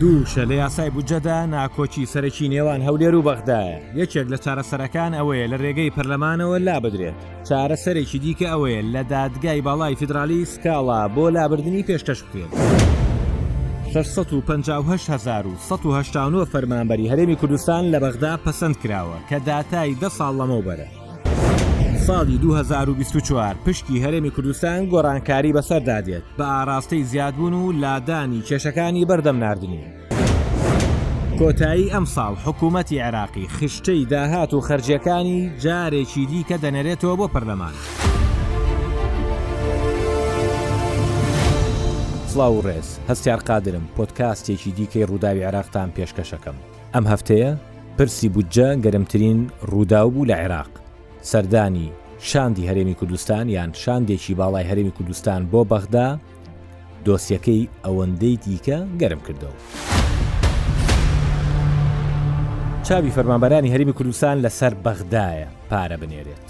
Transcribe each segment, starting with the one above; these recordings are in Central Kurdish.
دوو وشە لە یاسای بودجەدا ناکۆکی سەرەکی نێوان هەولێر و بەغدایە یەکێک لە چارەسەرەکان ئەوەیە لە ڕێگەی پەرلەمانەوە لا بدرێت چارەسەرێکی دیکە ئەوەیە لە دادگای باڵای فیدراالی سکاڵا بۆ لابردنی پێشکەش بکرێت. 650 فەرمانبەری هەرێمی کوردستان لە بەغدا پەسەند کراوە کە داتای دە ساڵ لەمەوبەرە. ساڵی دوو هەزار و بیست و چوار پشکی هەرێمی کوردستان گۆڕانکاری بەسەردا دێت بە ئاراستەی زیادبوون و لادانی کێشەکانی بەردەم ناردنی کۆتایی ئەمساڵ حکوومەتی عێراقی خشتەی داهات و خەرجیەکانی جارێکی دیکە دەنێرێتەوە بۆ پەرلەمان. سڵاو و ڕێز هەستیار قادرم پۆدکاستێکی دیکەی ڕووداوی عێراقتان پێشکەشەکەم. ئەم هەفتەیە پرسی بودجە گەرمترین ڕووداو بوو لە عێراق، سەردانی شاندی هەرێمی کوردستان یان شاندێکی باڵای هەرێمی کوردستان بۆ بەغدا دۆسیەکەی ئەوەندەی دیکە گەرم کردەوە. چاوی فەرمانبەرانی هەرێمی کوردستان لەسەر بەغدایە پارە بنێرێت.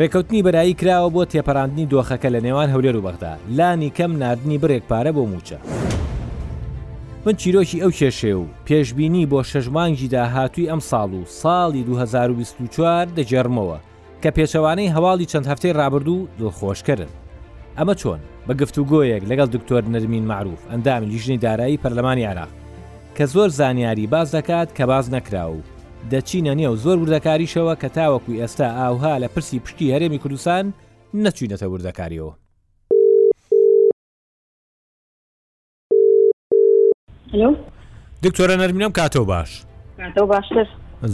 رێکەوتنی بەرایی کراوە بۆ تێپەراندنی دۆخەکە لە نێوان هەولێر و بەغدا، لانی کەم ناردنی بڕێک پارە بۆ مووچە. من چیرۆکی ئەو کێشەیە و پێشبینی بۆ شەش مانگی داهاتووی ئەمساڵ و ساڵی دوو هەزار و بیست و چوار دەگێڕمەوە کە پێچەوانەی هەواڵی چەند هەفتەی رابردوو دڵخۆشکەرن. ئەمە چۆن؟ بە گفتوگۆیەک لەگەڵ دکتۆر نەرمین مەعروف ئەندامی لیژنەی دارایی پەرلەمانی عێراق کە زۆر زانیاری باس دەکات کە باس نەکراوە و دەچینە نێو زۆر وردەکاریشەوە کە تاوەکو ئێستا ئاوها لە پرسی پشتی هەرێمی کوردستان نەچوینەتە وردەکاریەوە. دکتۆرە نەرمینەم کاتەوە باش باشتر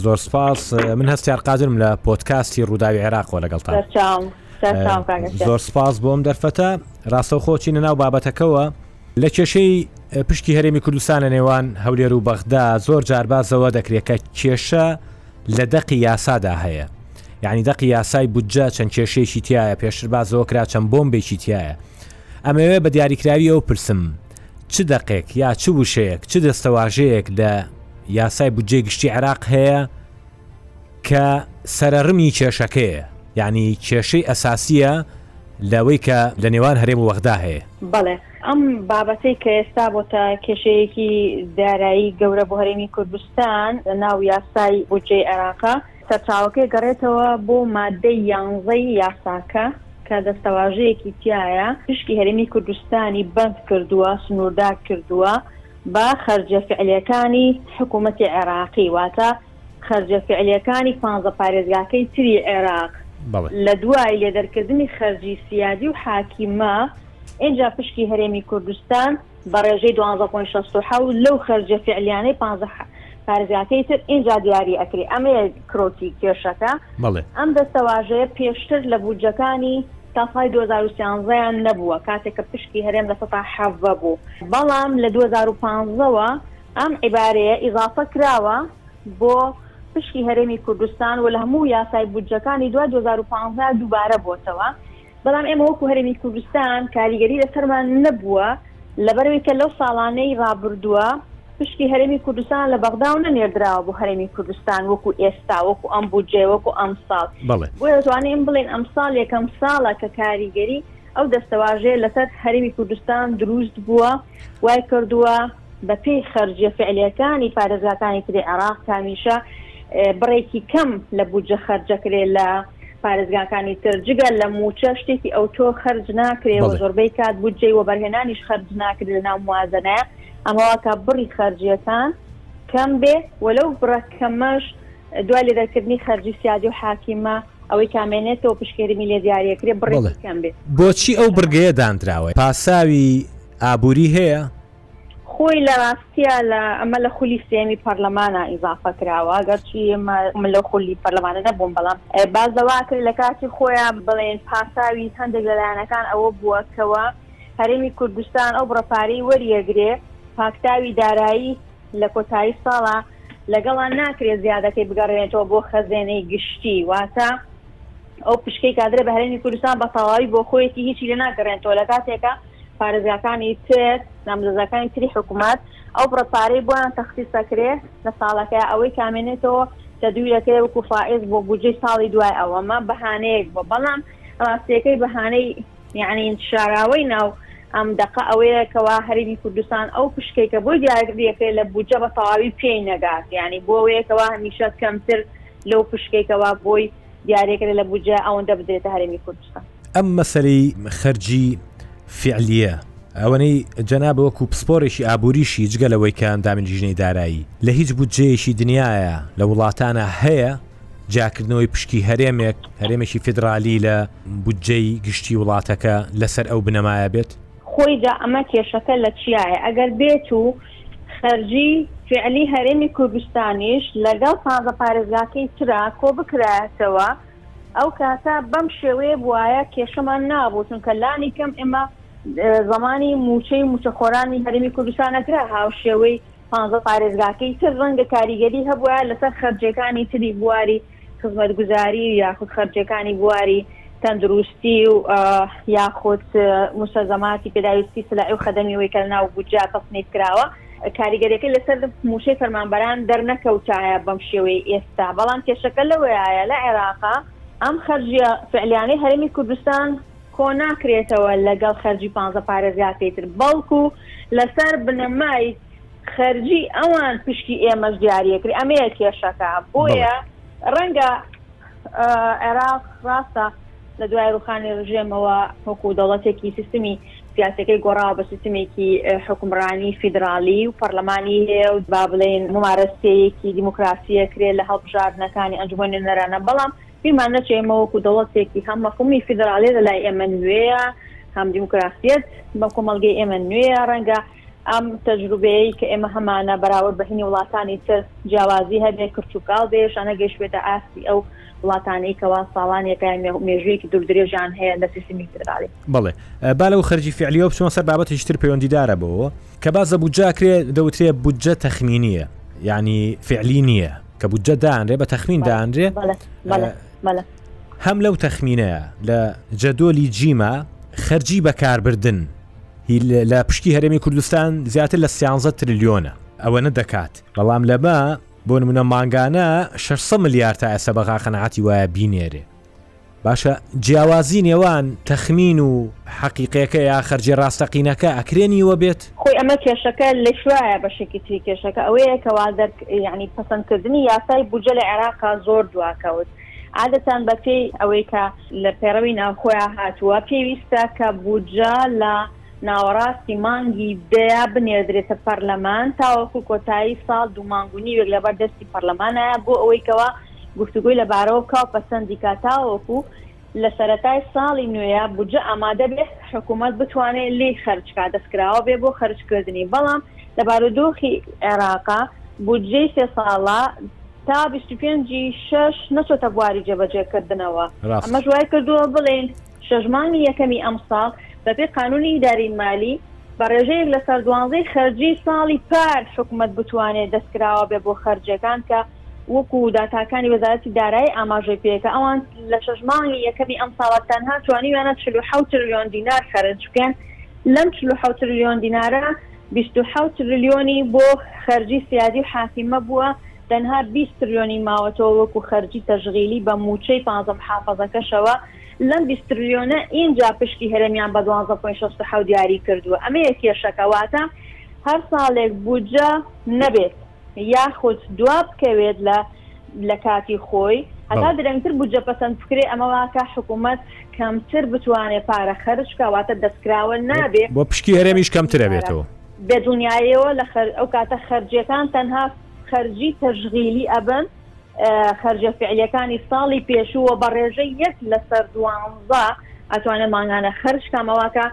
زۆر سپاس من هەستیار قادرم لە پۆتکاستی ڕووداوی عێراقەوە لەگەڵتا زۆر سپاس بۆم دەرفەتە ڕاستەوخۆچینە ناو بابەتەکەەوە لە کێشەی پشکی هەرێمی کوردستان لە نێوان هەولێر و بەغدا زۆر جاربازەوە دەکرێت کە کێشە لە دەقی یاسادا هەیە یعنی دەقی یاسای بودجە چەند کێشەیەکی تایە پێشتر بازەوە کرا چەند بۆمبێکی تایە ئەمەوێ بە دیاریکراوی ئەو پرسم چ دەقێک یا چ وشەیەک چ دەستەواژەیەک لە یاسای بودجێ گشتی عێراق هەیە کە سەرەڕمی کێشەکەیە یانی کێشەی ئەساسیە لەوەی کە لە نێوان هەرێم و وەغدا هەیە. بەڵێ ئەم بابەتەی کە ئێستا بۆتە کێشەیەکی دارایی گەورە بۆ هەرێمی کوردستان لە ناو یاسای بودجەی عێراقە، سەرچاوەکەی گەڕێتەوە بۆ مادەی یانزەی یاساکە کە دەستەواژەیەکی تیایە پشکی هەرێمی کوردستانی بەندکردوە، سنوردارکردوە، بە خەرجە فیعلیەکانی حکوومەتی عێراقی، واتە خەرجە فیعلیەکانی پانزە پارێزگاکەی تری عێراق، لە دوای لێدەرکردنی خەرجی سیادی و حاکمە، ئینجا پشکی هەرێمی کوردستان بە ڕێژەی دوانزە پۆینت شەست و حەوت لەو خەرجە فیعلیانەی پانزە پارێزگاکەی تر ئینجا دیاری ئەکرێ، ئەمەیە کرۆکی کێشەکە، ئەم دەستەواژەیە پێشتر لە بودجەکانی. تا ساڵی دوو هەزار و سیانزە یان نەبووە کاتێک کە پشکی هەرێم لە سەتا حەڤە بوو بەڵام لە دوو هەزار و پازدە وە ئەم عیبارەیە ئیزافە کراوە بۆ پشکی هەرێمی کوردستان و لە هەموو یاسای بودجەکانی دوای دوو هەزار و پازدە دووبارە بۆتەوە بەڵام ئێمە وەکو هەرێمی کوردستان کاریگەری لەسەرمان نەبووە لەبەرەوەی کە لەو ساڵانەی ڕابردووە پشکی هەرێمی کوردستان لە بەغدا و نەنێردراوە بۆ هەرێمی کوردستان وەکو ئێستا، وەکو ئەم بودجەیە، وەکو ئەمساڵ. بەڵێ. بۆیە دەتوانین بڵێین ئەمساڵ یەکەم ساڵە کە کاریگەری ئەو دەستەواژەیە لەسەر هەرێمی کوردستان دروست بووە، وای کردووە بەپێی خەرجییە فعلییەکانی پارێزگاکانی تری عێراق کە هەمیشە بڕێکی کەم لە بودجە خەرج ئەکرێ لە پارێزگاکانی تر، جگە لە مووچە شتێکی ئەوتۆ خەرج ناکرێ و بەڵێ. زۆربەی کات بودجەی وەبەرهێنانیش خەرج ناکرێ لەناو موازەنە. ئەمە واکا بڕی خەرجییەکان کەم بێ و لەو بڕە کەمەش دوای لێدەرکردنی خەرجی سیادی و حاکیمە ئەوەی کامێنێتەوە پشکێریی لێ دیارەکرێ بڕێکی کەم بێ. بۆچی ئەو بڕگەیە داندراوە؟ پاساوی ئابووری هەیە؟ خۆی لە ڕاستیا لە ئەمە لە خولی سێیەمی پەرلەمانا ئیزافە کراوە، گەرچی من لەو خولی پەرلەمانە نەبووم، بەڵام باس لەوە ئەکرێ لە کاتی خۆیا بڵێین پاساوی هەندێک لە لایەنەکان ئەوە بووە کەوا، هەرێمی کوردستان ئەو بڕە پارەی وەریەگرێ پاکتاوی دارایی لە کۆتایی ساڵا لەگەڵا ناکرێ زیادەکەی بگەڕێنێتەوە بۆ خەزێنەی گشتی واتە ئەو پشکەی کادرێ بە هەرێمی کوردستان بە تەواوی بۆ خۆیەتی هیچی لێ ناگەڕێنێتەوە لە کاتێکە پارێزگاکانی تر نامزەزاکانی تری حکومەت ئەو بڕە پارەی بۆیان تەخسیسەکرێ لە ساڵەکە ئەوەی کامێنێتەوە تەدویرەکەی وەکو فائز بۆ بودجەی ساڵی دوای ئەوەمە بەهانەیەک بۆ بەڵام ڕاستیەکەی بەهانەی یەعنی شاراوەی ناو ئەم دەقە ئەوەیە کەوا هەرێمی کوردستان ئەو پشکەی کە بۆی دیاریکرێ لە بودجە بە تەواوی پێی نەگات، یەعنی بۆ ئەوەیە کەوا هەمیشە کەمتر لەو پشکەی کەوا بۆی دیاریکرێ لە بودجە ئەوەندە بدرێتە هەرێمی کوردستان. ئەم مەسەلەی خەرجی فیعلییە، ئەوەنەی جەنابت وەکو پسپۆڕێکی ئابووریشی جگە لەوەی کە ئەندامی لیژنەی دارایی، لە هیچ بودجەیەکی دنیایا لە وڵاتانا هەیە جیاکردنەوەی پشکی هەرێمێک، هەرێمێکی فیدرالی لە. بودجەی گشتی وڵاتەکە لەسەر ئەو بنەمایە بێت. خۆی جا ئەمە کێشەکە لە چیایە ئەگەر بێت و خەرجی فیعلی هەرێمی کوردستانیش لەگەڵ تازە پارێزگاکەی ترا کۆ بکرایەتەوە ئەو کاتە بەم شێوەیە بوایە کێشەمان نابوو چونکە لانی کەم ئێمە زەمانی مووچەی مووچەخۆرانی هەرێمی کوردستان ئەکرا هاوشێوەی پانزە پارێزگاکەی تر ڕەنگە کاریگەری هەبوایە لەسەر خەرجیەکانی تری بواری خزمەتگوزاری و یاخود خەرجیەکانی بواری تەندروستی و یاخود موسەزەماتی پێداویستی سلعی و خەدەمی وەی کە لەناو بودجە تەسنیف کراوە کاریگەریەکەی لەسەر موچەی فەرمانبەران دەرنەکەوتایە بەم شێوەی ئێستا بەڵام کێشەکە لەوەیایە لە عێراق ئەم خەرجیە فعلیانەی هەرێمی کوردستان کۆ ناکرێتەوە لەگەڵ خەرجی پانزە پارێزگاکەی تر، بەڵکو لەسەر بنەمای خەرجی ئەوان پشکی ئێمەش دیاریەکری، ئەمەیە کێشەکە، بۆیە ڕەنگە عێراق ڕاستە لە دوای ڕوخانی ڕژێمەوە وەکو دەوڵەتێکی سیستمی سیاسیەکەی گۆڕاوە بە سیستمێکی حوکمڕانی فیدراڵی و پەڕلەمانی هەیە و با بڵێین مومارەسەیەکی دیموکراسیەکرێ لە هەڵبژاردنەکانی ئەنجومەنی نوێنەرانە، بەڵام بیرمان نەچێ ئێمە وەکو دەوڵەتێکی هەم مەفهومی فیدراڵی لە لای ئێمە نوێیە هەم دیموکراسیەت بۆ کۆمەڵگەی ئێمە نوێیە ڕەنگە ئەم تەجروبەیەی کە ئێمە هەمانە بەراورد بە هینی وڵاتانی تر جیاوازی هەبێ کرچ و کاڵ بێ شانە گەیشتبێتە ئاستی ئەو وڵاتانەی کەوا ساڵانێکە یان مێژوویەکی دوور درێژیان هەیە لە سیستمی فیدراڵی. بەڵێ با لەو خەرجی فیعلیەوە بچمەوە سەر بابەتێکی تر پەیوەندیدارە بەوەوە کە باس لە بودجە ئەکرێ دەوترێ بودجە تەخمینیە یانی فیعلی نیە. کە بودجە دانرێ بە تەخمین دانرێ هەم لەو تەخمینەیە لە جەدۆلی جیما خەرجی بەکاربردن لە پشکی هەرێمی کوردستان زیاتر لە سیانزە ترلیۆنە ئەوەنە دەکات بەڵام لەمە بۆ نمونە مانگانە 600 ملیار تا ئێستا بەغا قەنەعاتی وایە بینێرێ باشە جیاوازی نێوان تەخمین و حەقیقەکە یا خەرجی ڕاستەقینەکە ئەکرێ نیوە بێت؟ خۆی ئەمە کێشەکە لەکوێیە بەشێکی تری کێشەکە ئەوەیە کەوا دەرک یەعنی پەسەندکردنی یاسای بودجە لە عێراقا زۆر دواکەوت عادەتەن بەپێی ئەوەی کە لە پەیڕەوی ناوخۆیا هاتووە پێویستە کە بودجە لە ناوەڕاستی مانگی دەیا بنێردرێتە پەرلەمان تاوەکو کۆتایی ساڵ دوو مانگ و نیوێک لەبەر دەستی پەرلەمانایە بۆ ئەوەی کەوا گفتوگۆی لەبارەوە بکا و پەسەندی کا تاوەکو لە سەرەتای ساڵی نوێیە بودجە ئامادە بێ حکومەت بتوانێ لێی خەرج کا دەستکراوە بێ بۆ خەرج کردنی بەڵام لە بارودۆخی عێراقا بودجەی سێ ساڵە تا بیست و پێنج ی شەش نەچۆتە بواری جێبەجێ کردنەوە ئەمەش وای کردووە بڵێین شەش مانگی یەکەمی ئەمساڵ بە پێی قانونی ئیداری مالی بە ڕێژە یەک لەسەر دوانزەی خەرجی ساڵی پار حکومەت بتوانێ دەستکراوە بێ بۆ خەرجەکان کە وەکو داتاکانی وەزارەتی دارایی ئاماژەی پێ کە ئەوان لە شەش مانگی یەکەمی ئەمساڵ تەنها توانیویانە چل و حەوت ترلیۆن دینار خەرج بکەن، لەم چل و حەوت ترلیۆن دینارە بیست و حەوت ترلیۆنی بۆ خەرجی سیادی و حاکمە بووە، تەنها بیست ترلیۆنی ماوەتەوە وەکو خەرجی تەشغیلی بە مووچەی پانزە محافەزەکەشەوە، لەم بیست ترلیۆنە ئینجا پشکی هەرێمیان بە دوازدە پۆینت شەست و حەوت یاری کردووە، ئەمەیە کێشەکە واتە هەر ساڵێک بودجە نەبێت. یاخود دوا بکەوێت لە لە کاتی خۆی هەتا درەنگتر بودجە پەسەند بکرێت، ئەمە واکا حکوومەت کەمتر بتوانێت پارە خەرج بکات، واتە دەستکراوە نابێت، بۆ پشکی هەرێمیش کەمتر ئەبێتەوە. بە دنیایەوە لە ئەو کاتە خەرجییەکان تەنها خەرجی تەشغیلی ئەبن. خەرجە فعلیەکانی ساڵی پێشوو و بە ڕێژەی یەک لەسەر دوانزە ئەتوانێ مانگانە خەرج کەم ئەوەکە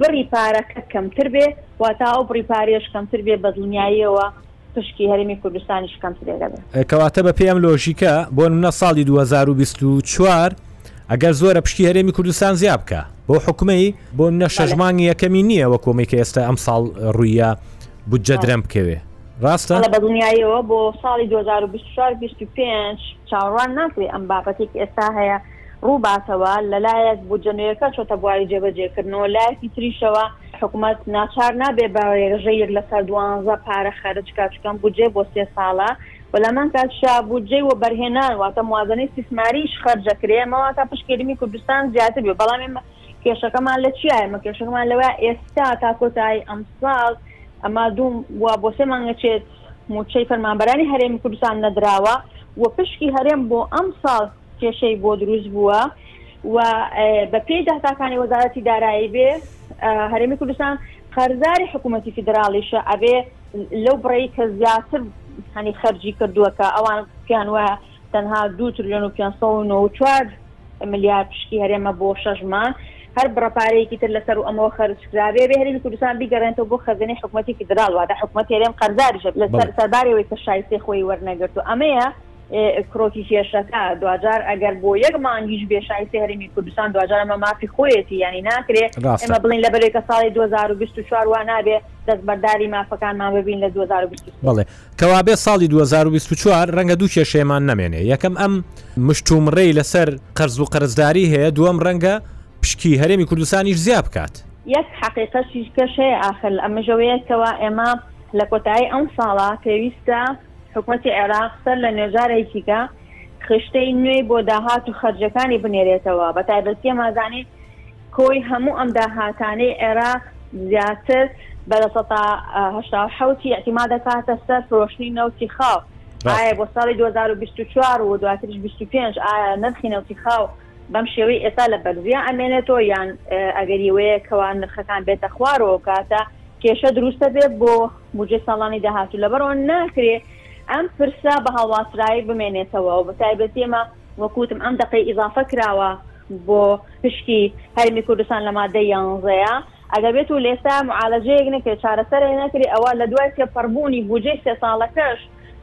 بڕی پارەکە کەمتر بێ واتا ئەو بڕی پارێش کەمتر بێ بە دڵنیاییەوە پشکی هەرێمی کوردستانیش کەمترێ دەبێ. کەواتە بە پێی ئەم لۆژیکە بۆ نمونە ساڵی دوو هەزار و بیست و چوار ئەگەر زۆرە پشکی هەرێمی کوردستان زیا بکا بەو حکومەی بۆ نمونە شەش مانگی یەکەمی نییە وەکۆ ئەمەی کە ئێستا ئەم ساڵ ڕوویە بودجە درەم بکەوێ. ڕاستە؟ بەڵێ بەدڵنیایەوە بۆ ساڵی دوو هەزار و بیست و چوار بیست و پێنج چاوەڕوان ناکرێت ئەم بابەتەی کە ئێستا هەیە ڕووباتەوە لەلایەک بودجە نوێیەکە چۆتە بواری جێبەجێکردنەوە لایەکی تریشەوە حکومەت ناچار نابێت بە ڕێژەی یەک لەسەر دوانزە پارە خەرج بکات چونکە ئەم بودجەیە بۆ سێ ساڵە و لە هەمان کاتیشا بودجەی وەبەرهێنان واتە موازنەی استثماریش خەرج دەکرێت ئەمە واتە پشتگیریی کوردستان زیاتر بێت بەڵام ئێمە کێشەکەمان لە چیە ئێمە کێشەکەمان لەوەیە ئێستا تا کۆتایی ئەمساڵ ئەما دوو وا بۆ سێ مانگە چێت مووچەی فەرمانبەرانی هەرێمی کوردستان نەدراوە و پشکی هەرێم بۆ ئەمساڵ کێشەی بۆ دروست بووە و بە پێی داتاکانی وەزارەتی دارایی بێ هەرێمی کوردستان قەرزاری حکوومەتی فیدراالیشە ئەبێ لەو بڕی کە زیاتر هەنی خەرجی کردووە کە ئەوان پێیان وایە تەنها دوو تریلیۆن و پێنج سەد و نەوەد و چوار ملیار پشکی هەرێمە بۆ شەش مانگ، هەر بڕە پارەیەکی تر لەسەر و ئەمەوە خەرج کرابێ، ئەبێ هەرێمی کوردستان بیگەڕێنێتەوە بۆ خەزێنەی حکومەتی فیدراڵ، واتە حکومەتی هەرێم قەرزاریشە لەسەر سەرباری ئەوەی کە شایستەی خۆی وەرنەگرتووە، ئەمەیە کرۆکی کێشەکە، دواجار ئەگەر بۆ یەک مانگیش بێ شایستەی هەرێمی کوردستان، دواجار ئەمە مافی خۆیەتی، یانی ناکرێ ئێمە بڵێین لەبەرئەوەی کە ساڵی دوو هەزار و بیست و چوار وا نابێ دەستبەرداری مافەکانمان ببین لە دوو هەزار و بیست و سێ. کەوابێت ساڵی دوو هەزار و بیست و چوار رەنگە دوو کێشەیەمان نەمێنێ یەکەم ئەم مشتومڕەی لەسەر قەرزو قەرزداری هەیە دووەم رەنگە پشکی هەرێمی کوردستانیش زیا بکات. یەک حەقیقەتیش کەش هەیە ئاخر لە ئەمژەوەیە کەوا ئێمە لە کۆتایی ئەم ساڵە پێویستە حکومەتی عێراق سەر لە نوێ جارێکیکە خشتەی نوێی بۆ داهات و خەرجەکانی بنێرێتەوە بەتایبەتی ئەمازانین کۆی هەموو ئەم داهاتانەی عێراق زیاتر بە لە سەدا هەشتا و حەوت ی ئیعتیماد دەکاتە سەر فرۆشتنی نەوتی خاو، ئایا بۆ ساڵی دوو هەزار و بیست و چوار و دواتریش بیست و پێنج ئایا نرخی نەوتی خاو بەم شێوەی ئێستا لە بەرزیا ئەمێنێتەوە یان ئەگەری وەیە کەوا نرخەکان بێتە خوار و ئەوکاتە کێشە دروست ئەبێت بۆ بودجەی ساڵانی داهاتوو، لەبەرئەوە ناکرێت ئەم پرسە بە هەڵواسرایی بمێنێتەوە و بەتایبەتی ئێمە وەک وتم ئەم دەقەی ئیزافە کراوە بۆ پشکی هەرێمی کوردستان لە ماددەی یانزەیە، ئەگەر بێت و لە ئێستا معالەجەیەک نەکرێ، چارەسەرێ نەکرێ ئەوا لە دوای تێپەڕبوونی بوجەی سێ ساڵەکەش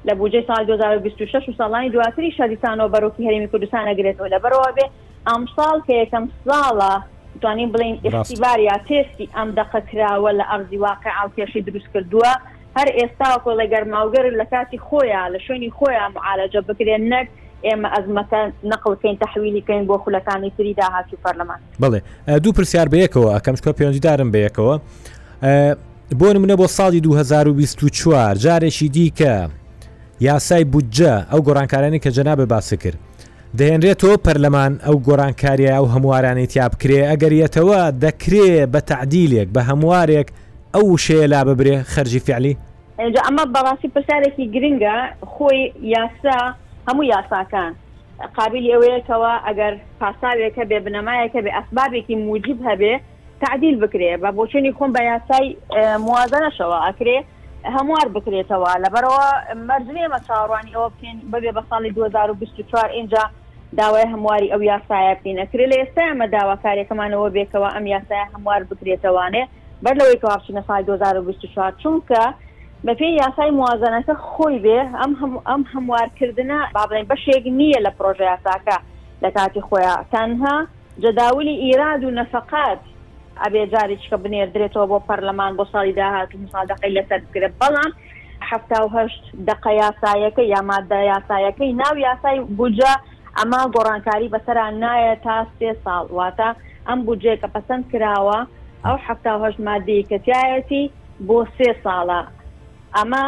لە بوجەی ساڵی دوو هەزار و بیست و شەش و ساڵانی دواتریش هەر دیسانەوە بەرۆکی هەرێمی کوردستان ئەگرێتەوە لەبەر ئەوە بێ ئەمساڵ کە یەکەم ساڵە توانین بڵێین ئیختیبار یا تێستی ئەم دەقە کراوە لە ئەرزی واقیع و کێشەی دروست کردووە. هەر ئێستا کۆڵێ گەرماوگەر لە کاتی خۆیا لە شوێنی خۆیا معالەجە بکرێ نەک ئێمە ئەزمەتە نقڵ کەین تەحویلی کەین بۆ خولەکانی تری داهاتوی پەرلەمان. بەڵێ دوو پرسیار بەیەکەوە ئەکەم چونکە پەیوەندی دارن بەیەکەوە بۆ نمونە بۆ ساڵی 2024 جارێکی دیکە یاسای بودجە ئەو گۆڕانکارانی کە جەنابە باسی کرد دەهێنرێتەوە پەرلەمان ئەو گۆڕانکاریە ئەو هەموارانەی تیا بکرێ ئەگەریەتەوە دەکرێ بە تعدیلێک بە هەموارێک ئەو وشەیە لاببرێ خەرجی فعلی. جا ئەمە بەڕاستی پرسیارێکی گرنگە، خۆی یاسا هەموو یاساکان قابیلی ئەوەیە کەوا ئەگەر پاساوێک هەبێ بنەمایەک هەبێ ئەسبابێکی موجیب هەبێ تەعدیل بکرێ بە بۆچوونی خۆم بە یاسای موازەنەشەوە ئەکرێ هەموار بکرێتەوە لەبەرئەوە مەرج نیە ئێمە چاوەڕوانی ئەوە بکەین ببێ بە ساڵی دوو هەزار و بیست و چوار ئینجا داوای هەمواری ئەو یاسایە بکەین، ئەکرێ لە ئێستای ئەمە داواکاریەکەمان ئەوە بێ کەوا ئەم یاسایە هەموار بکرێتەوانێ بەر لەوەی کەوا بچینە ساڵی دوو هەزار و بیست و چوار چونکە بە پێی یاسای موازەنەکە خۆی بێ ئەم ئەم هەموار کردنە با بڵێین بەشێک نییە لە پرۆژە یاساکە لە کاتی خۆیا تەنها جەداولی ئیراد و نەفەقات ئەبێ جاریچکە بنێردرێتەوە بۆ پەرلەمان بۆ ساڵی داهاتوو موسادەقەی لەسەر بکرێ بەڵام حەفتا و هەشت دەقە یاسایەکەی یا ماددە یاسایەکەی ناو یاسای بودجە، ئەمە گۆڕانکاری بەسەرا نایە تا سێ ساڵ، واتە ئەم بودجەیە کە پەسەند کراوە ئەو حەفتا و هەشت ماددەی کە تیایەتی بۆ سێ ساڵە، ئەمە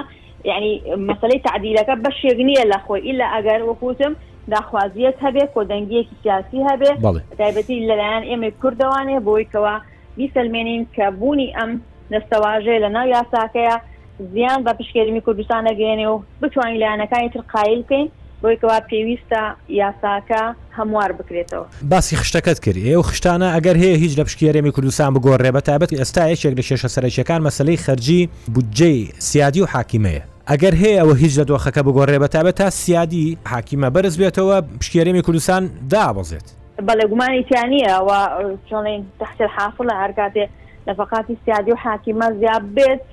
یەعنی مەسەلەی تەعدیلەکە بەشێک نییە لە خۆی ئیلا ئەگەر وەکو وتم داخوازییەک هەبێ، کۆدەنگییەکی سیاسی هەبێ، بەتایبەتی لەلایەن ئێمەی کوردەوانێ بۆی کەوا. بیسەلمێنین کە بوونی ئەم دەستەواژەیە لە ناو یاساکەیە زیان بە پشکهێدمی کوردستان نەگەیەنێ و بتوانین لایەنەکانی تر قایل بکەین بەوەی کەوا پێویستە یاساکە هەموار بکرێتەوە. باسی خشتەکەت کرد، ئێ ئەو خشتانە ئەگەر هەیە هیچ لە پشکی هەرێمی کوردستان بگۆڕرێ بە تایبەت ئێستا یەکێک لە کێشە سەرەکیەکان مەسەلەی خەرجی بودجەی سیادی و حاکیمەیە ئەگەر هەیە ئەوە هیچ لە دۆخەکە بگۆڕرێ بە تایبەت تا سیادی حاکیمە بەرز بێتەوە پشکی هەرێمی کوردستان دابەزێت. بەڵێ گومانی تیا نیە ئەوە چۆڵین تەحسیل حاسڵە هەر کاتێ نەفەقاتی سیادی و حاکیمە زیاب بێت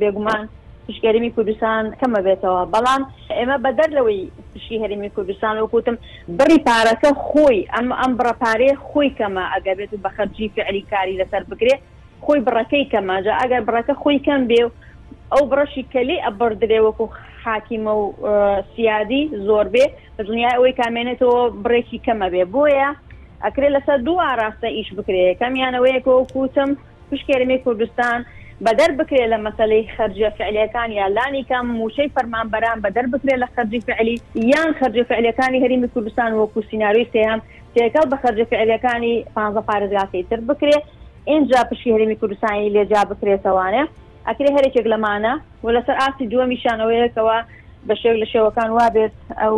بێگومان پشکی هەرمی کوردستان کەمە بێتەوە بەڵام ئێمە بەدەر لەوەی پشکی هەرمی کوردستان وەکوتم بڕی پارەکە خۆی ئەم ئەم بڕە پارەیە خۆی کەمە ئەگەر بێت و بەخەرجی فعلی کاری لەسەر بکرێ خۆی بڕەکەی کەمە جا ئەگەر بڕەکە خۆی کەم بێ و ئەو بڕەشی کە لێی ئەبڕدرێ وەکو حاکیمە و سیادی زۆر بێ بە دڵنیای ئەوەی کە ئەمێنێتەوە بڕێکی کەمە بێ بۆیە ئەکرێ لەسەر دوو ئاراستە ئیش بکرێ یەکەمیان ئەوەیە کە وەکو وتم پشکێرمی کوردستان بەدەر بکرێ لە مەسەلەی خەرجیە فعلیەکان یا لانی کەم مووچەی فەرمانبەران بەدەر بکرێ لە خەرجی فعلی یان خەرجیە فعلیەکانی هەرێمی کوردستان وەکو سیناریۆی سێهەم تێکەڵ بە خەرجە فعلیەکانی پانزە پارەگرافی تر بکرێ ئینجا پشکی هەرێمی کوردستانی لێ جیا بکرێتەوانێ ئەکرێ هەرێکێک لەمانە و لەسەر ئاستی دووەمیشان ئەوەیە کەوا بە شێوەک لە شێوەکان وابێت ئەو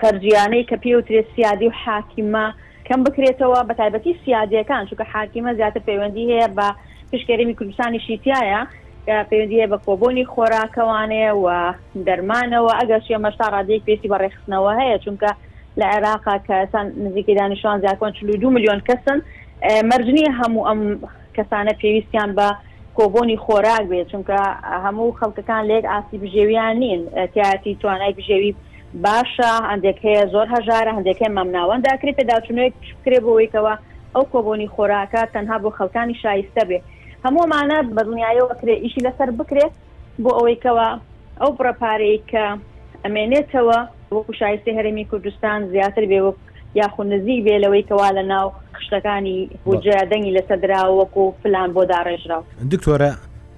خەرجیانەی کە پێی وترێ سیادی و حاکیمە کەم بکرێتەوە بە تایبەتی سیادیەکان چونکە حاکیمە زیاتر پەیوەندی هەیە بە پشکی هەرێمی کوردستانیشی تیایە کە پەیوەندی هەیە بە کۆبۆنی خۆراکەوانێ و دەرمانەوە ئەگەرچی ئەمەش تا ڕادەیەک پێویستی بە ڕێکخستنەوە هەیە چونکە لە عێراق کە ئێستا نزیکەی دانیشتوان زیاتر لە چل و دوو ملیۆن کەسن، مەرج نییە هەموو ئەم کەسانە پێویستیان بە کۆبۆنی خۆراک بێت، چونکە هەموو خەڵکەکان لە یەک ئاستی بژێوییان نین، تایەتی توانای بژێوی باشە، هەندێک هەیە زۆر هەژارە، هەندێک هەیە مامناوەندە، ئەکرێت پێداچوونەوەیەک بکرێت بۆ ئەوەی کەوا ئەو کۆبۆنی خۆراکە تەنها بۆ خەڵکانی شایستە بێت، هەموو ئەمانە بە دڵنیایەوە ئەکرێت ئیشی لەسەر بکرێت. بۆ ئەوەی کەوا ئەو بڕە پارەی کە ئەمێنێتەوە وەکو شایستەی هەرێمی کوردستان زیاتر بێ وەک یاخو نزیک بێ لەوەی کەوا لە ناو خشتەکانی بودجەیا دەنگی لەسەر دراوە وەکو پلان بۆ داڕێژراو. دکتۆرە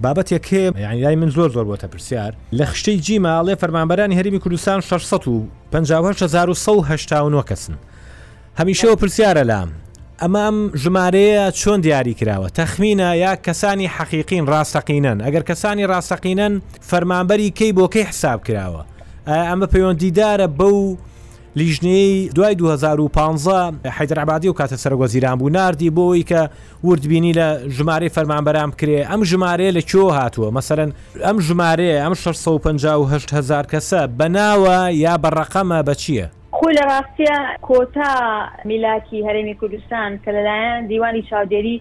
بابەتێک هەیە یانی لای من زۆر زۆر بۆتە پرسیار لە خشتەی جیما ئەڵێ فەرمانبەرانی هەرێمی کوردستان شەش سەد و پەنجا و هەشت هەزار و سەد و هەشتا و نۆ کەسن، هەمیشەوە پرسیارە لام ئەمە ئەم ژمارەیە چۆن دیاری کراوە تەخمینە یا کەسانی حەقیقین ڕاستەقینەن ئەگەر کەسانی ڕاستەقینەن فەرمانبەری کەی بۆکەی حساب کراوە ئەمە پەیوەندیدارە بەو لیژنەی دوای 2015 حیدرعبادی و کاتە سەر وەزیران بوو نردی بۆی کە وردبینی لە ژمارەی فەرمانبەران بکرێ ئەم ژمارەیە لە کۆ هاتووە مەسەرەن ئەم ژمارەیە ئەم 650هزار کەسە بەناوە یا بە ڕقەمە بەچیە خۆی لە ڕاستیە کۆتا میلاکی هەرێمی کوردستان کە لەلایەن دیوانی چاودێری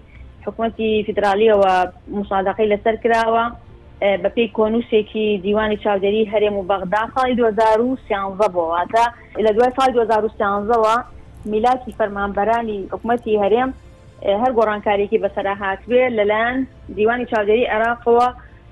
حکومەتی فیدراڵیەوە موسادەقەی لەسەر کراوە بە پێی کۆنوسێکی دیوانی چاودێری هەرێم و بەغدا ساڵی دوو هەزار و سیانزە بووە واتە لە دوای ساڵی دوو هەزار و سیانزە وە میلاکی فەرمانبەرانی حکومەتی هەرێم هەر گۆڕانکاریەکی بەسەرا هاتبێ لەلایەن دیوانی چاودێری عێراقەوە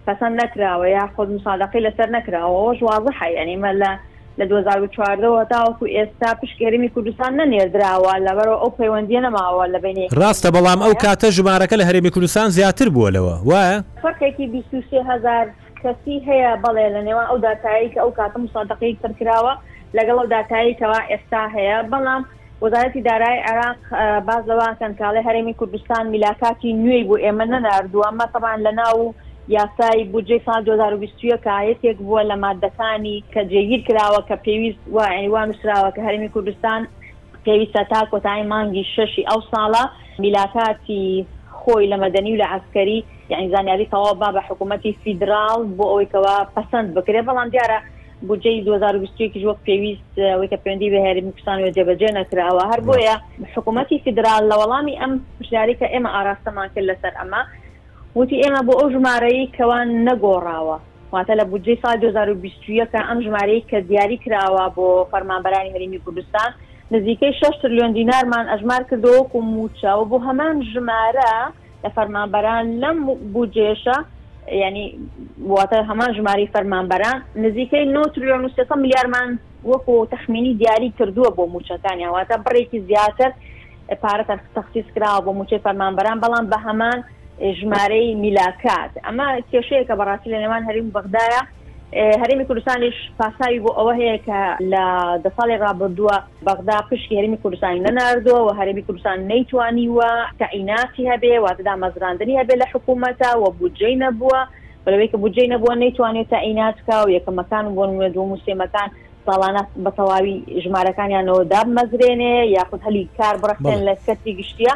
پەسەند نەکراوە یاخود موسادەقەی لەسەر نەکراوە ئەوەش وازحە یانی مە لە لە دوو هەزار و چواردە وە تاوەکو ئێستا پشکی هەرێمی کوردستان نەنێردراوە لەبەرئەوە ئەو پەیوەندیە نەماوە لە بەینی ڕاستە بەڵام ئەو کاتە ژمارەکە لە هەرێمی کوردستان زیاتر بووە لەوە وایە؟ فەرقێکی بیست و سێ هەزار کەسی هەیە بەڵێ لە نێوان ئەو داتایەی کە ئەو کاتە موسادەقەی تر کراوە لەگەڵ ئەو داتایەی کەوا ئێستا هەیە بەڵام وەزارەتی دارایی عێراق باس لەوەکەن کاڵێ هەرێمی کوردستان میلاکاتی نوێی بۆ ئێمە نەناردووە، ئەمە تەبعەن لەناو یاسای بودجەی ساڵ دوو هەزار و بیست و یەک ە یەکێک بووە لە ماددەکانی کە جێگیر کراوە کە پێویست وا یانی وا نووسراوە کە هەرێمی کوردستان پێویستە تا کۆتایی مانگی شەشی ئەو ساڵە میلاکاتی خۆی لە مەدەنی و لە عەسکەری یانی زانیاری تەواو با بە حکوومەتی فیدراڵ بۆ ئەوەی کەوا پەسەند بکرێ بەڵام دیارە بودجەی دوو هەزار و بیست و یەک یش وەک پێویست ئەوەی کە پەیوەندیی بە هەرێمی کوردستانەوە جێبەجێ نەکراوە، هەر بۆیە حکوومەتی فیدرال لە وەڵامی ئەم پرسیارەی کە ئێمە ئاراستەمان کرد لەسەر ئەمە، وتی ئێمە بۆ ئەو ژمارەی کەوا نەگۆڕاوە، واتە لە بودجەی ساڵی دوو هەزار و بیست و یەک ئەم ژمارەی کە دیاری کراوە بۆ فەرمانبەرانی هەرێمی کوردستان نزیکەی شەش ترلیۆن دینارمان ئەژمار کردووە وەکوو مووچە و بۆ هەمان ژمارە لە فەرمانبەران لەم بودجەیەشە یانی واتە هەمان ژماری فەرمانبەران نزیکەی نۆ تریلیۆن و سێسەد ملیارمان وەکو تەخمینی دیاری کردووە بۆ مووچەکانیان واتە بڕێکی زیاتر پارە تەخسیس کراوە بۆ مووچەی فەرمانبەران بەڵام بە هەمان ژمارەی میلاکات ئەمە کێشەیەکە بەڕاستی لە نێوان هەریم بەغدایە هەرێمی کوردستانیش پاساوی بۆ ئەوە هەیە کە لە دە ساڵی ڕابردووە بەغدا پشکی هەرێمی کوردستانی نەناردووە و هەرێمی کوردستان نەیتوانیوە تەعیناتی هەبێ، واتە دامەزراندنی هەبێ لە حکوومەتا و بودجەی نەبووە و لەوەی کە بودجەی نەبووە نەیتوانیوە تەعینات بکا و یەکەمەکان و بۆ نموونە دووەم و سێمەکان ساڵانە بە تەواوی ژمارەکانیانەوە دابمەزرێنێ یاخود هەلی کار بڕەخسێن لە کەرتی گشتییە.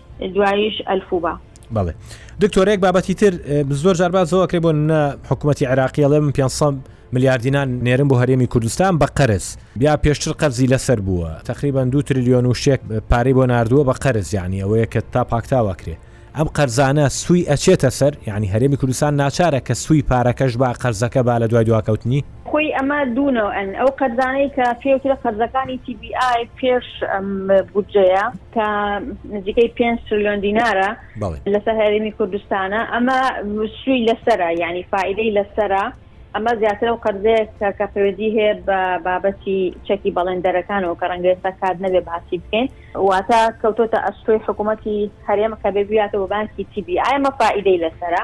دوایش ئەلفوبا. بەڵێ دکتۆرێک بابەتی تر زۆر جارباز زۆکرێ بۆ نە حکوومەتتی عێراقی ئەڵێ من 500 ملیاردینان نێرم بۆ هەرێمی کوردستان بە قەرز بیا پێشتر قەرزی لەسەر بووە تقریبان دو تریلیۆن و شتێک پارەی بۆ نردووە بە قەرزیانی ئەوەیە کە تا پاکتاوەکرێ ئەم قەرزانە سوی ئەچێتە سەر یعنی هەرێمی کوردستان ناچارە کە سوی پارەکەش با قەرزەکە با لە دوای دواکەوتنی خۆی ئەمە دوو نەوعن، ئەو قەرزانەی کە پێوترێ قەرزەکانی تی بی ئای پێش ئەم بودجەیە کە نزیکەی پێنج ترلیۆن دینارە لەسەر هەرێمی کوردستانە، ئەمە سووی لەسەرە یانی فائیدەی لەسەرە، ئەمە زیاتر ئەو قەرزەیە کە پەیوەندی هەیە بە بابەتی چەکی بەڵێندەرەکانەوە کە ڕەنگە ئێستا کات نەبێ باسی بکەین، واتە کەوتۆتە ئەستۆی حکوومەتی هەرێم کە بێ بیاتەوە بانکی تی بی ئای، ئەمە فائیدەی لەسەرە.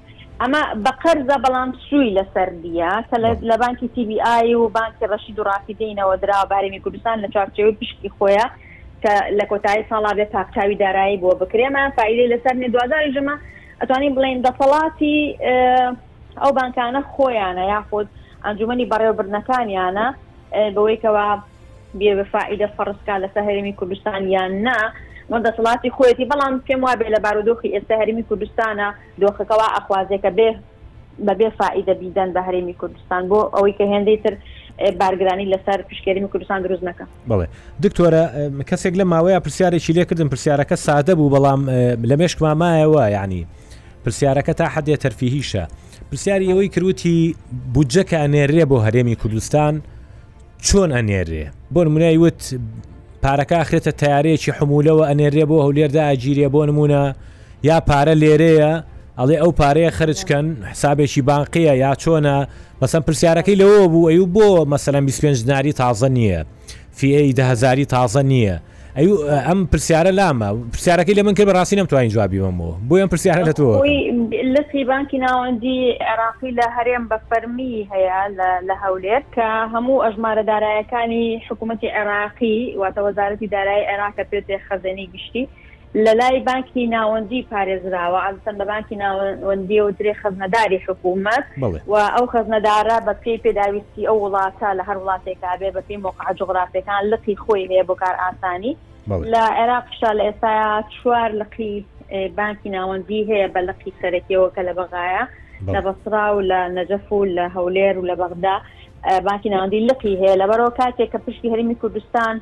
ئەمە بە قەرزە بەڵام سووی لەسەر دیە کە لە بانکی تی بی ئای و بانکی ڕەشید و ڕافیدەینەوە درا بارێمی کوردستان لە چوارچەوەی پشکی خۆیە کە لە کۆتایی ساڵا بێ پاکتاوی دارایی بووە بکرێمە فیلی لەسەر نێ دوزاری ژمە ئەتوانین بڵێن دەسەڵاتی ئەو بانکانە خۆیانە یاخود ئەنجومی بەڕێوەبردنەکانیانە بەوەیکەوە بێبفاعیدە فەڕستکە لە سەهرمی کوردستان یان نا وە دەسەڵاتی خۆێتی بەڵام پێم وابێ لە بارودۆخی ئێستا هەرمی کوردستانە دۆخەکە وا ئەخوازێ کە بێ بە بێ فائیدە بیدەن بە هەرێمی کوردستان بۆ ئەوەی کە هێندەی تر بارگرانی لە سەر پشکی هەرێمی کوردستان دروست نەکەن. بەڵێ دکتۆرە کەسێک لەم ماوەیە پرسیارێکی لێ کردم پرسیارەکە سادە بوو بەڵام لە مێشکما مایەوە یعنی پرسیارەکە تا حدێ تەرفیهیشە پرسیاری ئەوەی کروتی بودجەکە ئەنێرێ بۆ هەرێمی کوردستان چۆن ئەنێرێ بۆ نمونای وت پارەکە ئەخرێتە تارەیەکی حمولەوە ئەنێرێ بۆ هەولێردا ئاگیرێ بۆ نمونە یا پارە لێرەیە ئەڵێ ئەو پارەیە خرجکەن حسابێکی بانقیە یا چۆنە مەسم پرسیارەکەی لەوە بوو ئەو بۆ مەسەلەن 25 دیناری تازە نییە فیئەی دهزاری تازە نییە ئەی ئەم پرسیارە لامە پرسیارەکەی لە من کرد بەڕاستی نم توانین جوابی بەمەوە بۆ ئەم پرسیارە لە تۆ لەسی بانکی ناوەندی عێراقی لە هەرێم بە فەرمی هەیە لە هەولێر کە هەموو ئەژمارە دارایەکانی حکوومەتتی عێراقی واتە وەزارەتی دارایی عێراقە پێێ خەزێنی گشتی لەلای بانکی ناوەندی پارێزراوە، عادەتەن بە بانکی ناوەندی ئەوترێ خەزنەداری حکوومەت بەڵێ. و ئەو خەزنەدارە بە پێی پێداویستی ئەو وڵاتە لە هەر وڵاتێکا بێ بە پێی مەوقعە جوغرافییەکان لقی خۆی هەیە بۆ کارئاسانی. بەڵێ. لە عێراقیشا لە ئێستایا چوار لقی بانکی ناوەندی هەیە بە لقی سەرەکییەوە کە لە بەغایە، لە بەڵێ. بەسڕا و لە نەجەف و لە هەولێر و لە بەغدا بانکی ناوەندی لقی هەیە، لەبەرئەوە کاتێک کە پشکی هەرێمی کوردستان،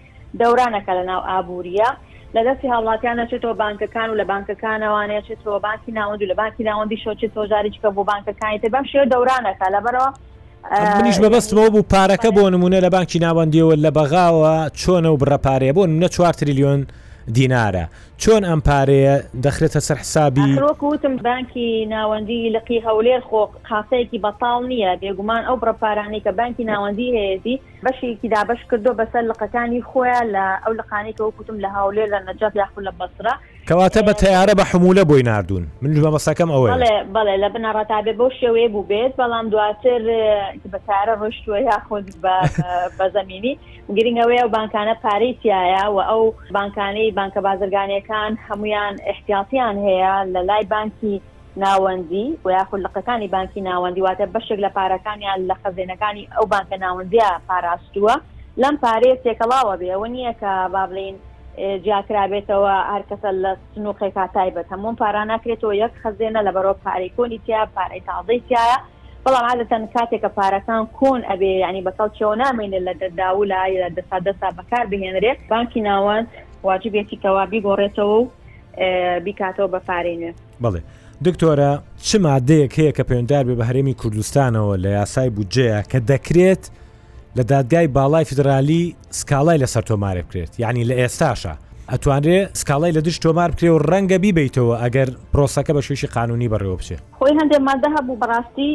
دەوران ئەکا لە ناو ئابوورییە لە دەستی هاوڵاتیان ئەچێتەوە بانکەکان و لە بانکەکانەوان ئەچێتەوە بانکی ناوەند و لە بانکی ناوەندیش ئەچێتەوە جاری دیکە بۆ بانکەکانی تر بەم شێوەیە دەوران ئەکا لەبەرئەوە منیش مەبەستم ئەوە بوو پارەکە بۆ نموونە لە بانکی ناوەندیەوە لە بەغاوە چۆنە و بڕە پارەیە بۆ نموونە چوار تریلیۆن دینارە چۆن ئەم پارەیە دەخرێتە سەر حسابی؟ ئاخر وەکو وتم بانکی ناوەندی لقی هەولێر خۆ قاسەیەکی بەتاڵ نییە بێگومان ئەو بڕە پارانەی کە بانکی ناوەندی هەیەتی بەشێکی دابەش کردووە بەسەر لقەکانی خۆیان لە ئەو لقانەی کە وەک وتم لە هەوڵێر لە نەجەف یاخود لە بەسرە. کەواتە بە تەیارە بە حمولە بۆی ناردوون منیش مەبەستەکەم ئەوەیە. بەڵێ بەڵێ لە بنەڕەتا ئەبێ بەو شێوەیە بووبێت بەڵام دواتر کە بە تەیارە ڕۆشتووە یاخود بە زەمینی گرنگ ئەوەیە ئەو بانکانە پارەی تیایە و ئەو بانکانەی بانکە بازرگانیەکان هەموویان ئیحتیاتیان هەیە لە لای بانکی ناوەندی و یاخود لقەکانی بانکی ناوەندی واتە بەشێک لە پارەکانیان لە خەزێنەکانی ئەو بانکە ناوەندیە پاراستووە لەم پارەیە تێکەڵاوە بێ ئەوە نییە کە بابلین جیاکرابێتەوە هەرکەسە لە سنووقێکا تایبەت هەمووم پارا ناکرێتەوە یەک خەزێنە لە بەرەوە پارەی کۆنی تیا پارەی تازەی تایە بەڵام عادەتەن کاتێکە پارەکان کۆن ئەبێ ینی بەکەڵ چێوە نامێنێت لە دەداولا لە دەستا دەستا بەکار بهێنرێ بانکی ناوەند واجبێتی کەوا بیگۆڕێتەوە و بیکاتەوە بە پارەی نوێ. بەڵێ دکتۆرە چ مادەیەک هەیە کە پەیوەندار بێ بە هەرێمی کوردستانەوە لە یاسای بودجەیە کە دەکرێت لە دادگای باڵای فیدرالی سکاڵای لەسەر تۆمارە بکرێت یعنی لە ئێستاشە ئەتوانرێ سکاڵای لە دژ تۆمار بکرێ و ڕەنگە بیبیتەوە ئەگەر پرۆسەکە بە شوێشی قانونی بەڕێوە بچێ خۆی هەندێک مادە هەبوو بەڕاستی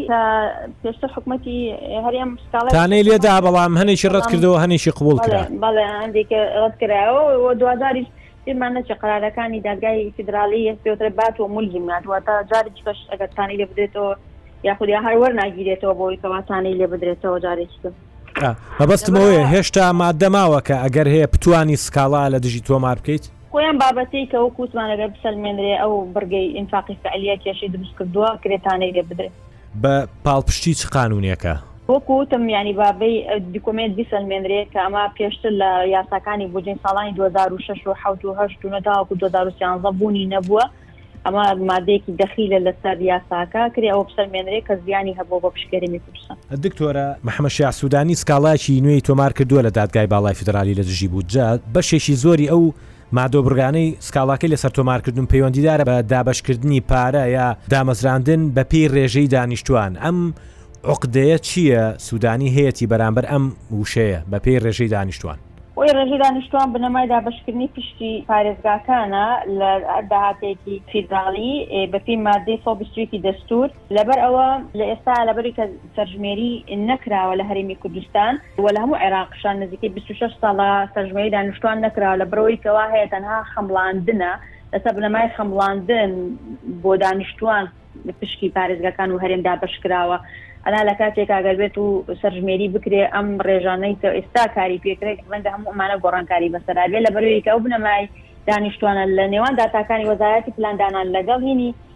پێشتر حکوومەتی هەرێم سکاڵانەی لێدا بەڵام هەنێکی ڕەت کردەوە هەنێکی قوبول کرا بەڵێ هەندێک ڕەت کرایەوە دوازاریش پێم مانە چیە قەرارەکانی دادگای فیدرالی پێوترێ بات و ملزم نات واتە جاری دیکەش ئەگەر تانەی لێ بدرێتەوە یاخود یا هەر وەرناگیرێتەوە بۆی کەوا تانەی لێ بدرێتەوە جارێکی تر. کا، مەبەستم ئەوەیە هێشتا ماددە ماوە کە ئەگەر هەیە بتوانی سکاڵا لە دژی تۆمار بکەیت؟ خۆ ئەم بابەتەی کە وەکو وتمان ئەگەر بسەلمێنرێ ئەو بڕگەی ئینفاقی فعلیە کێشەی دروست کردووە ئەکرێ تانەی لێ بدرێ. بە پاڵپشتی چ قانوونێکە؟ وەکو وتم یانی با بەی دکۆمێنت بیسەلمێنرێ کە ئەمە پێشتر لە یاساکانی بودجەی ساڵانی دوو هەزار و شەش و حەوت و هەشت و نۆ تاوەکو دوو هەزار و سیانزە بوونی نەبووە، ئەمە مادەیەکی دەخیلە لەسەر یاساکە، کرێ ئەوە بسەلمێنرێ کە زیانی هەبووە بۆ پشکێنەری بودجە. دکتۆرە. محەمەد شیاع سودانی سکاڵایەکی نوێی تۆمار کردووە لە دادگای باڵای فیدرالی لە دژی بودجە، بەشێکی زۆری ئەو. مادۆبڕگانەی سکاڵاکەی لەسەر تۆمارکردن پەیوەندیدارە بە دابەشکردنی پارە یا دامەزراندن بەپێی رێژەی دانیشتوان ئەم عوقدەیە چییە سودانی هەیەتی بەرامبەر ئەم وشەیە بەپێی رێژەی دانیشتوان؟ بۆیە رێژەی دانیشتوان بنەمای دابەشکردنی پشکی پارێزگاکانە لە هەر داهاتێکی فیدراڵی بەپێی ماددەی سەد و بیست و یەک ی دەستور. لەبەر ئەوە لە ئێستایا لەبەری کە سەرژمێری نەکراوە لە هەرێمی کوردستان و لە هەموو عێراقشان نزیکەی بیست و شەش ساڵە سەرژمێری دانیشتوان نەکراوە لە برەوەی کە وا هەیە تەنها خەمڵاندنە لەسەر بنەمای خەمڵاندن بۆ دانیشتوان پشکی پارێزگاکان و هەرێم دابەش کراوە ئەلا لە کاتێکا گەر بێت و سەرژمێری بکرێ ئەم ڕێژانەی کە ئێستا کاری پێکرێت ڕەنگە هەموو ئەمانە گۆڕانکاری بەسەرا بێ لە بەرەوەی کە ئەو بنەمای دانیشتوانە لە نێوان داتاکانی وەزارەتی پلاندانان لەگەڵ هینی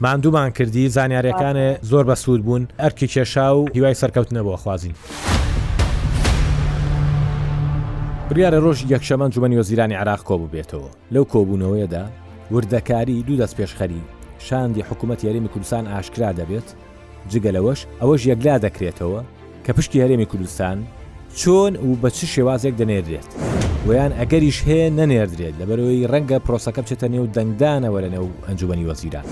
ماندوومان کردی زانیارەکانێ زۆر بە سوود بوون ئەرکی کێشا و هیوای سەرکەوتنە بۆ خوازین. بڕیارە ڕۆژی یەکشەمە جومەنی وەزیرانی عراق کۆببێتەوە لەو کۆبوونەوەیەدا وردەکاری دوو دەست پێشخەری شاندی حکوومەت یاریمی کوردستان ئاشکرا دەبێت جگە لەوەش ئەوەش یەکلا دەکرێتەوە کە پشکی هەرێمی کوردستان چۆن و بە چ شێوازێک دەنێردرێت و یان ئەگەریش هەیە نەنێردرێت لەبەرەوەی ڕەنگە پرۆسەکە بچێتە نێو دەنگدانەوە لە نێو ئەنجومەنی وەزیران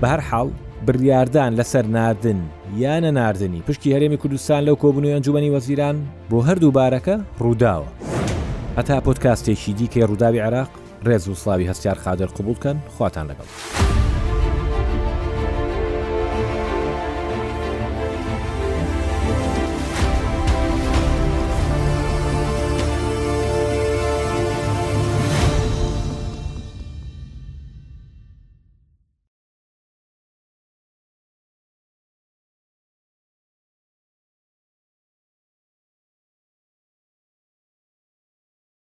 بە هەر حاڵ بڕیاردان لەسەر ناردن یا نەناردنی پشکی هەرێمی کوردستان لەو کۆبنوی ئەنجومەنی وەزیران بۆ هەردوو بارەکە ڕووداوە هەتا پۆتکاستێکی دیکەی ڕووداوی عێراق ڕێز و سڵاوی هەستیار قادر قبوڵ کەن خواتان لەگەڵ.